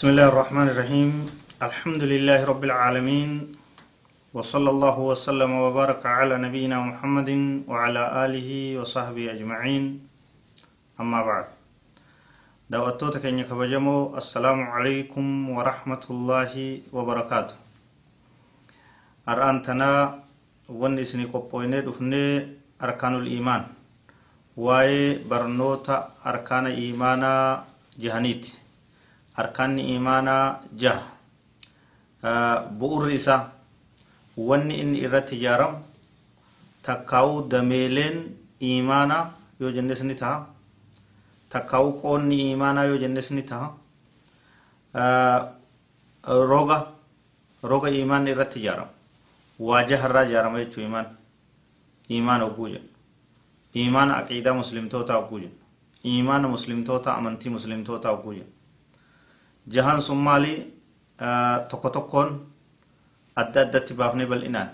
بسم الله الرحمن الرحيم. الحمد لله رب العالمين وصلى الله وسلم وبارك على نبينا محمد وعلى آله وصحبه أجمعين. أما بعد دعوتو تكني كبجمو السلام عليكم ورحمة الله وبركاته. أرأنتنا ون إسني قبويني دفني أركان الإيمان. واي برنوتا أركان إيمانا جهنيتي arkaanni imaanaa jaha bu'urri isaa wanni inni irratti ijaaramu takkaa'uu dameeleen imaanaa yoo jennes ni taha takkaa'uu qoonni imaanaa yoo jennes ni taha roga roga imaanni irratti ijaaramu waa jaharraa ijaarama jechuu imaan imaana oguu jedhu imaana aqiidaa muslimtoota oguu jedhu imaana muslimtoota amantii muslimtoota oguu jedhu جهان سمالي تقطقون آه، تكون أدى أدى تبافني بالإنان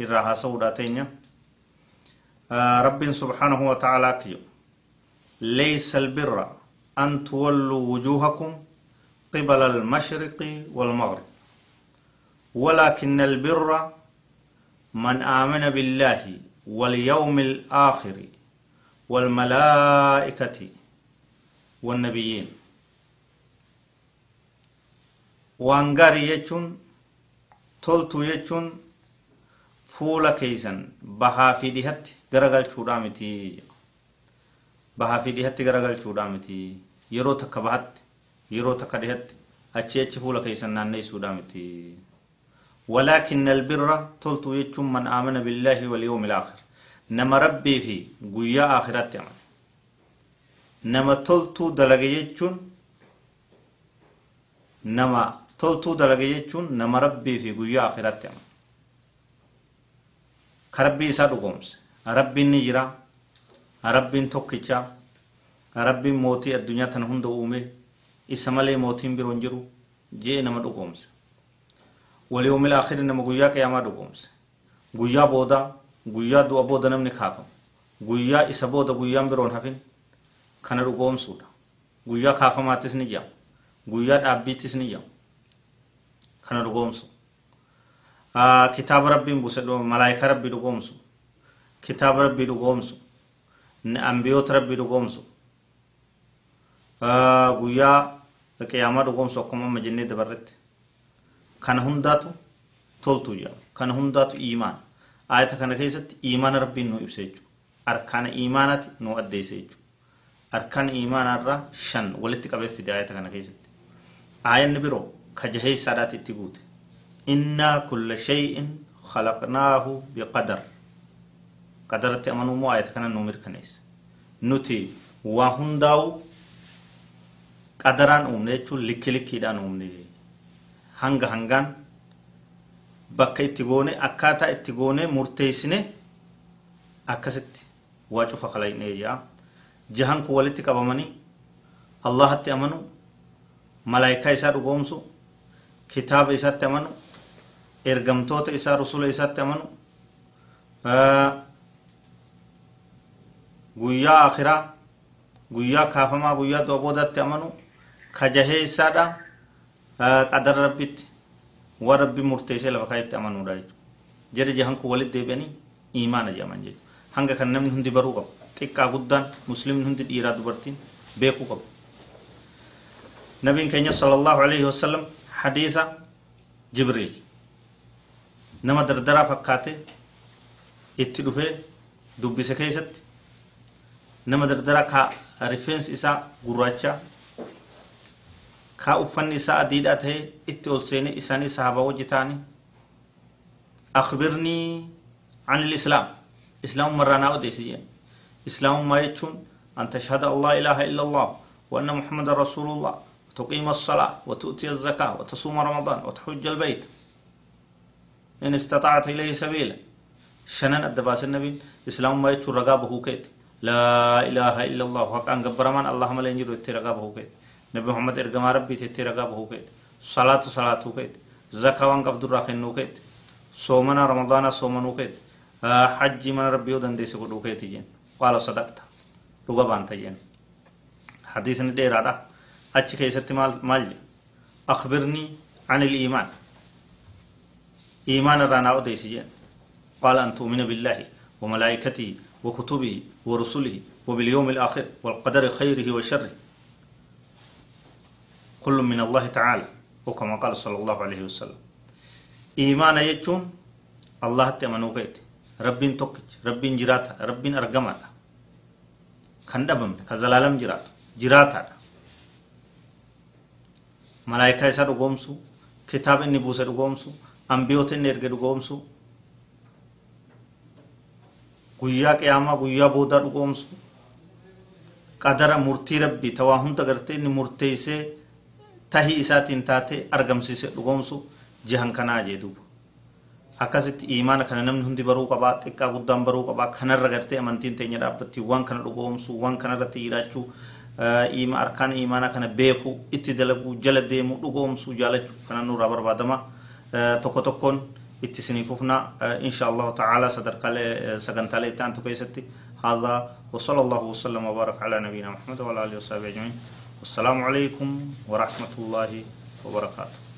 إراها سوداتين آه، رب سبحانه وتعالى كيو. ليس البر أن تولوا وجوهكم قبل المشرق والمغرب. ولكن البر من آمن بالله واليوم الآخر والملائكة والنبيين. Waan gaarii jechuun toltuu jechuun fuula keeysan bahaa fi dhihatti garagalchuudhaa miti bahaa fi dhihatti garagalchuudhaa miti yeroo takka bahatti yeroo takka dhihatti achi achi fuula keeysan naanneessuudhaa miti ولكن البر تلتو يجون من آمن بالله واليوم الآخر نما ربي في قويا آخرات يعمل نما تلتو دلق يجون نما toltuu dalage jechuun nama rabbii fi guyyaa akhiratti amanu ka rabbii isaa dhugoomse rabbiin ni jira rabbiin tokkicha rabbiin mootii addunyaa tana hunda uume isa malee mootiin biroon jiru jee nama dhugoomse. Waliyoomi laakhiri nama guyyaa qiyaamaa dhugoomse. Guyyaa booda guyyaa du'a booda namni kaafamu guyyaa isa booda guyyaan biroon hafin kana dhugoomsuudha. Guyyaa kaafamaattis ni jedhama guyyaa dhaabbiittis ni jedhama kana dhugoomsu kitaaba rabbiin buse malaayika rabbii dhugoomsu kitaaba rabbii dhugoomsu ambiyoota rabbii dhugoomsu guyyaa qiyaamaa dhugoomsu akkuma amma jennee dabarretti kana hundaatu toltuu jedhama kana hundaatu iimaan ayata kana keessatti iimaana rabbiin nu ibse jechuudha arkaana iimaanaati nu addeesse jechuudha arkaana iimaanaarraa shan walitti qabee fide ayata kana keessatti aayanni biroo kajahee sadaatti itti guute innaa kulla shay'in khalaqnaahu biqadar qadarratti amanummoo ayata kana nuu mirkaneessa nuti waa hundaa'u qadaraan uumne jechuun likki likkiidhaan uumne hanga hangaan bakka itti goone akkaataa itti goone murteessine akkasitti waa cufa kalaynee jaa jahan kun walitti qabamanii allahatti amanu malaayikaa isaa dhugoomsu kitaaba isaatti amanu ergamtoota isaa rusula isaatti amanu guyyaa akiraa guyyaa kaafamaa guyyaa du'a boodatti amanu ka jahee isaadha qadara rabbitti waan rabbi murteessee lafa kaayetti amanuudha jechuudha jedhe jahan kun walitti deebi'anii imaana jedhaman jechuudha hanga kan namni hundi baruu qabu xiqqaa guddaan muslimni hundi dhiiraa dubartiin beekuu qabu nabiin keenya sallallahu alaihi wasallam hadiisa jibriil nama dardaraa fakkaate itti dhufee dubbise keessatti nama dardaraa ka rifeensi isaa gurraacha ka uffanni isaa adiidhaa ta'e itti ol seenee isaanii sahabaa wajji ta'anii akhbirnii an islaam islaamummaa irraa naa odeessi jeen islaamummaa jechuun an tashhada allah ilaaha illa allah wa anna muhammadan rasuulullah تقيم الصلاة وتؤتي الزكاة وتصوم رمضان وتحج البيت. إن استطعت إليه سبيلا. شنن الدباس النبي؟ إسلام ما يتشو رقابه كيت. لا إله إلا الله. حقا قبر من اللهم لا ينجر يتي رقابه كيت. نبي محمد إرقام ربي تتي رقابه كيت. صلاة صلاة كيت. زكاة وان قبض الراخن كيت. صومنا رمضان صومنا كيت. حج من ربي ودن ديس قدو كيت قال صدقت. رقابان تجين حديث ندير هذا. Achi keessatti maal jedhe أخبرني عن الإيمان. إيمان رانا وديسجين قال أن تؤمن بالله وملائكته وكتبه ورسله وباليوم الآخر والقدر خيره وشره. كل من الله تعالى وكما قال صلى الله عليه وسلم. إيمان يجون الله تأمنوا بيت ربين توكج ربين جراتا. ربين أرقماتا. كان دبم كزلالم جرات جراتا. ملائكة إسا رقومسو كتاب إني بوسى رقومسو أنبيوت إني إرقى رقومسو guyyaa qiyaamaa guyyaa boodaa dhugoomsu qadara murtii rabbii tawaa hunda gartee inni murteeysee tahii isaatiin taate argamsiise dhugoomsu jihan kanaa jee duuba akkasitti imaana kana namni hundi baruu qabaa xiqqaa guddaan baruu qabaa kanarra gartee amantiin teenya dhaabbatti waan kana dhugoomsu waan kanarratti jiraachuu ima arkaan imaana kana beeku itti dalaguu jala deemu dhugoomsu jaalachuu kana nurraa barbaadama tokko tokkoon itti sinifufna insha allahu taala sadarkaalee sagantaalee itti aantu keessatti هذا وصلى الله وسلم وبارك على نبينا محمد وعلى اله وصحبه اجمعين والسلام عليكم ورحمه الله وبركاته